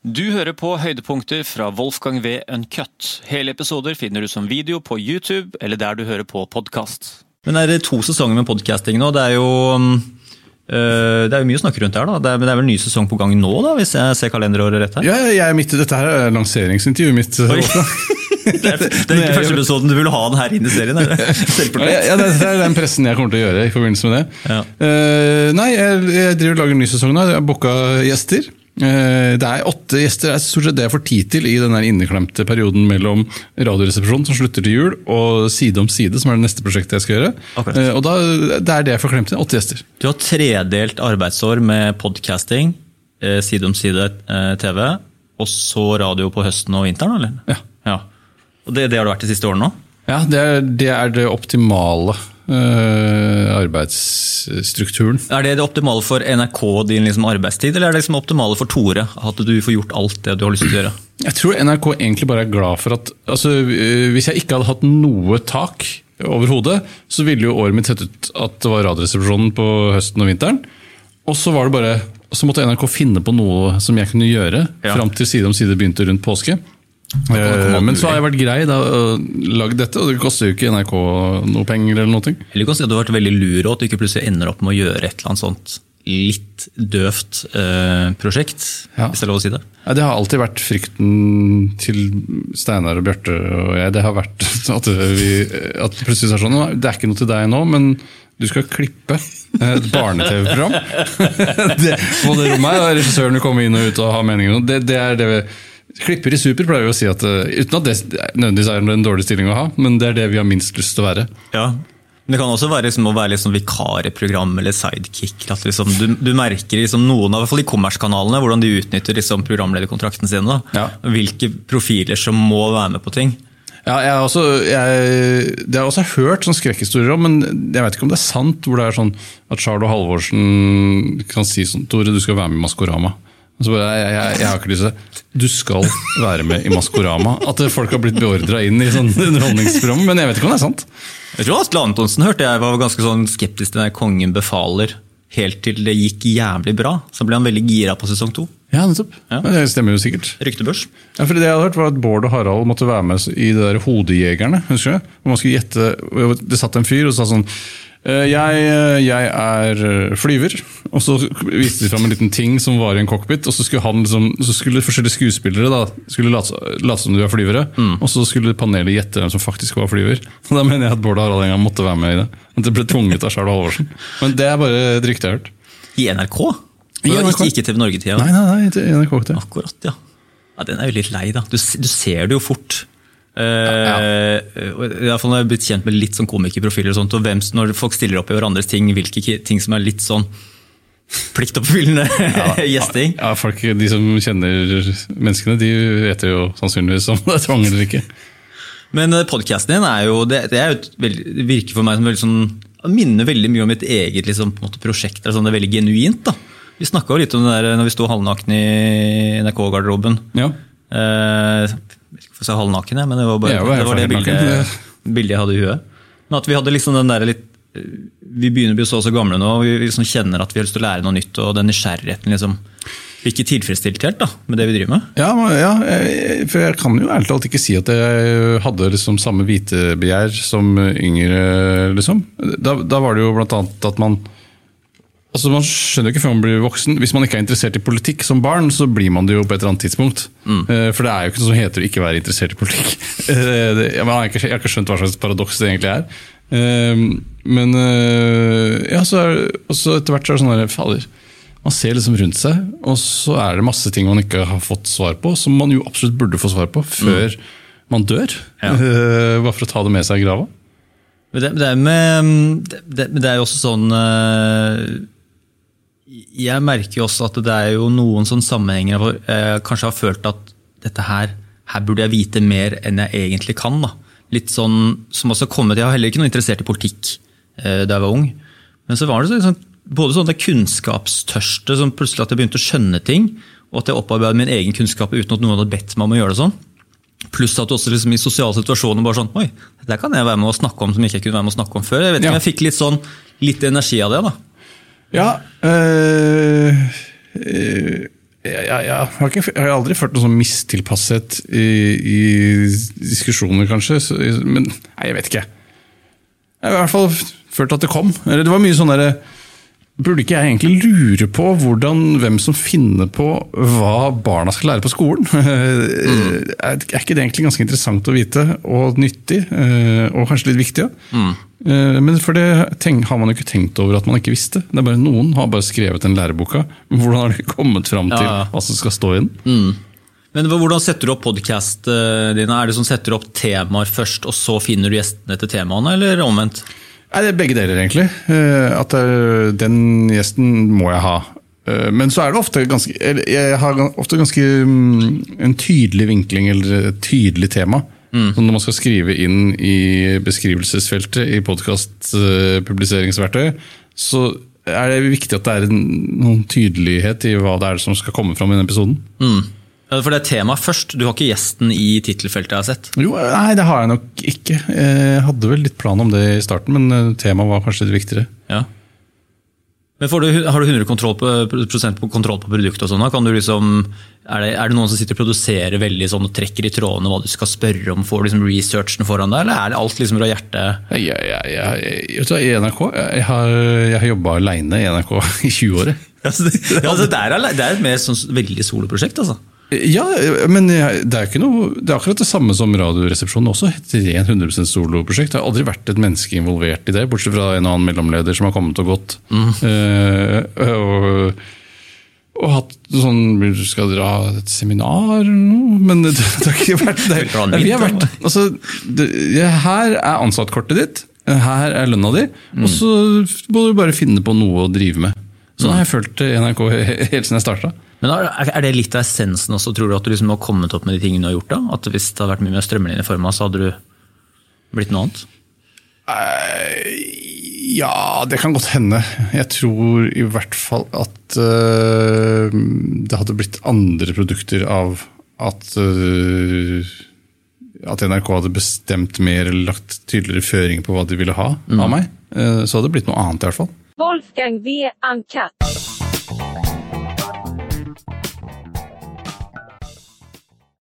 Du hører på høydepunkter fra Wolfgang V. Uncut. Hele episoder finner du som video på YouTube eller der du hører på podkast. Men det er to sesonger med podcasting nå. Det er jo øh, det er jo mye å snakke rundt her. da. Det er, men det er vel en ny sesong på gang nå, da, hvis jeg ser kalenderåret rett her? Ja, jeg er midt i dette her er lanseringsintervjuet mitt. Det er, det er ikke første episoden du vil ha den her inn i serien? Er det? Ja, det er den pressen jeg kommer til å gjøre i forbindelse med det. Ja. Uh, nei, jeg, jeg driver og lager en ny sesong nå. Jeg har booka gjester. Eh, det er åtte gjester. Det er stort sett det jeg får tid til i den inneklemte perioden mellom Radioresepsjonen, som slutter til jul, og Side om side, som er det neste prosjektet jeg skal gjøre. Akkurat. Eh, og da, Det er det jeg får klemt til. Åtte gjester. Du har tredelt arbeidsår med podcasting, eh, side om side TV, og så radio på høsten og vinteren, eller? Ja. ja. Og det, det har det vært de siste årene nå? Ja, det er det, er det optimale arbeidsstrukturen. Er det det optimale for NRK din liksom arbeidstid, eller er det liksom optimale for Tore? At du får gjort alt det du har lyst til å gjøre? Jeg tror NRK egentlig bare er glad for at altså, øh, Hvis jeg ikke hadde hatt noe tak over hodet, så ville jo året mitt sett ut at det var Radioresepsjonen på høsten og vinteren. Og så var det bare, så måtte NRK finne på noe som jeg kunne gjøre Ja. fram til Side om side begynte rundt påske. Eh, Men så har jeg vært grei da, lagd dette, og det koster jo ikke NRK noe penger. eller noe. Eller kan si at du har vært veldig lur, og at du ikke plutselig ender opp med å gjøre et eller annet sånt litt døvt eh, prosjekt, Ja. hvis det er lov å si det. Ja, det har alltid vært frykten til Steinar og Bjarte og jeg. Det har vært at, vi, at plutselig er sånn Det er ikke noe til deg nå, men du skal klippe et barne-TV-program. På det rommet her, og regissøren vil komme inn og ut og ha meninger. Det, det er det vi Klipper i super pleier vi å si at eh, uten at det nødvendigvis er en dårlig stilling å ha, men det er det vi har minst lyst til å være. Ja. Men det kan også være liksom, å være liksom vikar i program eller sidekick. At liksom, du, du merker liksom noen av i hvert fall de kommerskanalene hvordan de utnytter liksom, programlederkontrakten sin. Ja. Hvilke profiler som må være med på ting. Ja, jeg har også, jeg, det har jeg også hørt sånn skrekkhistorier om, men jeg vet ikke om det er sant. Hvor det er sånn at Charlo Halvorsen kan si sånn Tore, du skal være med i Maskorama. Så bare, jeg, jeg, jeg har ikke lyst til det. Du skal være med i Maskorama. At folk har blitt beordra inn i sånn underholdningsprogram. Men jeg vet ikke om det er sant. Jeg tror Atle Antonsen hørte jeg var ganske sånn skeptisk til den Kongen befaler, helt til det gikk jævlig bra. Så ble han veldig gira på sesong to. Ja, nettopp. Ja. Det stemmer jo sikkert. Ryktebørs. Ja, for det jeg hadde hørt var at Bård og Harald måtte være med i det der Hodejegerne. husker du? Hvor man skulle gjette, Det satt en fyr og sa sånn «Eh, jeg, jeg er eh, flyver. Og så viste de fram en liten ting som var i en cockpit. Og så skulle, han liksom, så skulle forskjellige skuespillere da, skulle late, late som de var flyvere. Og så skulle panelet gjette hvem som faktisk var flyver. Og Da mener jeg at Bård Harald en gang måtte være med i det. At det ble tvunget av Charles Halvorsen. Men det er bare et rykte jeg har hørt. I NRK? I NRK. Ikke, TV Norge-tida? Nei, nei, nei, til NRK -tida. Akkurat, ja. ja. Den er jo litt lei, da. Du, du ser det jo fort. Ja, ja. i hvert fall når jeg har blitt kjent med litt sånn komikerprofiler og sånt, og hvem, når folk stiller opp i hverandres ting, hvilke ting som er litt sånn pliktoppfyllende gjesting. Ja, folk, De som kjenner menneskene, de vet jo sannsynligvis om det er tvang eller ikke. Men podkasten din er jo, det, det, er jo et veldig, det virker for meg som veldig sånn, det minner veldig mye om mitt eget liksom, på en måte, prosjekt. Det sånn, det er veldig genuint. da. Vi snakka litt om det der når vi sto halvnakne i NRK-garderoben. Ja. Eh, jeg sa halvnaken, jeg, men det var bare ja, det, var det bildet, bildet jeg hadde i huet. Men at vi hadde liksom den der litt eh, Vi begynner å bli så og så gamle nå, og vi liksom kjenner at vi har lyst til å lære noe nytt, og den nysgjerrigheten liksom blir ikke tilfredsstilt helt da, med det vi driver med. Ja, ja, for jeg kan jo ærlig talt ikke si at jeg hadde liksom samme vitebegjær som yngre. liksom. Da, da var det jo blant annet at man Altså Man skjønner jo ikke før man blir voksen. Hvis man ikke er interessert i politikk som barn, så blir man det jo på et eller annet tidspunkt. Mm. For det er jo ikke noe som heter å ikke være interessert i politikk. Eh, Jeg har ikke, jeg har ikke skjønt hva slags paradoks det egentlig er. Men eh, ja, så er, etter hvert så er det sånn der, fader, man ser liksom rundt seg, og så er det masse ting man ikke har fått svar på, som man jo absolutt burde få svar på før man dør. Ja. Uh, Bare for å ta det med seg i grava. Men det, det, er med, det, det, er jo også sånn uh, Jeg merker jo også at det er jo noen sånne sammenhenger hvor jeg kanskje har følt at dette her, her burde jeg vite mer enn jeg egentlig kan. da. Litt sånn som også kommet, Jeg har heller ikke noe interessert i politikk da jeg var ung. Men så var det så, sånn, både sånn det kunnskapstørste, som plutselig at jeg begynte å skjønne ting, og at jeg opparbeidet min egen kunnskap uten at noen hadde bedt meg om å gjøre det sånn. Pluss at du også liksom i sosiale situasjoner bare sånn Oi, dette kan jeg være med å snakke om som jeg ikke kunne være med å snakke om før. Jeg vet ikke Ja. om jeg fikk litt sånn litt energi av det. da. Ja, øh, øh, jeg, jeg, jeg, har ikke, jeg har aldri følt noe sånn mistilpasset i, i diskusjoner, kanskje. Så, men nei, jeg vet ikke. Jeg har i hvert fall følt at det kom. Eller det var mye sånn derre Burde ikke jeg egentlig lure på hvordan, hvem som finner på hva barna skal lære på skolen? Mm. Er ikke det egentlig ganske interessant å vite, og nyttig, eh, og kanskje litt viktig? Ja? Mm. Men for det har man jo ikke tenkt over at man ikke visste. Det er bare Noen har bare skrevet den læreboka. Hvordan har de kommet fram til ja, ja. hva som skal stå i den? Mm. Men Hvordan setter du opp podkastene dine? Er det sånn Setter du opp temaer først, og så finner du gjestene til temaene, eller omvendt? Nei, det er begge deler, egentlig. Eh, at den gjesten må jeg ha. Eh, men så er det ofte ganske Jeg har ofte ganske mm, en tydelig vinkling eller et tydelig tema. Mm. Så når man skal skrive inn i beskrivelsesfeltet i podkastpubliseringsverktøy, så er det viktig at det er noen tydelighet i hva det er som skal komme fram i den episoden. Mm. For det er tema først, du har ikke gjesten i tittelfeltet jeg har sett? Jo, Nei, det har jeg nok ikke. Jeg hadde vel litt plan om det i starten, men eh, temaet var kanskje litt viktigere. Ja. Men du, Har du 100 kontroll på, på kontroll på produktet? og sånn? Liksom, er, det, er, det, noen som sitter og produserer veldig sånn og trekker i trådene hva du skal spørre om? Får du liksom researchen foran deg, eller er det alt liksom fra hjertet? Jeg, jeg, jeg, I NRK jeg har, jeg har jobba aleine i NRK i 20 år. Ja, det, altså, det, er, det, er, et mer sånn, veldig soloprosjekt, altså? Ja, men det er, ikke noe, det er akkurat det samme som Radioresepsjonen også. Et ren 100 soloprosjekt. Det har aldri vært et menneske involvert i det, bortsett fra en annen mellomleder som har kommet og gått. Mm. Eh, og, og hatt sånn Skal dra et seminar eller noe? Men det, det, har ikke vært det. vi har vært, altså, det, Her er ansattkortet ditt, her er lønna di, mm. og så må du bare finne på noe å drive med. Sånn har jeg følt NRK helt siden jeg starta. Men Er det litt av essensen også, tror du, at du liksom har kommet opp med de tingene du har gjort? da? At Hvis det hadde vært mye mer strømlinjeforma, så hadde du blitt noe annet? Uh, ja, det kan godt hende. Jeg tror i hvert fall at uh, det hadde blitt andre produkter av at uh, at NRK hadde bestemt mer eller lagt tydeligere føringer på hva de ville ha mm. av meg. Så hadde det blitt noe annet i hvert fall. Wolfgang V. Ankat.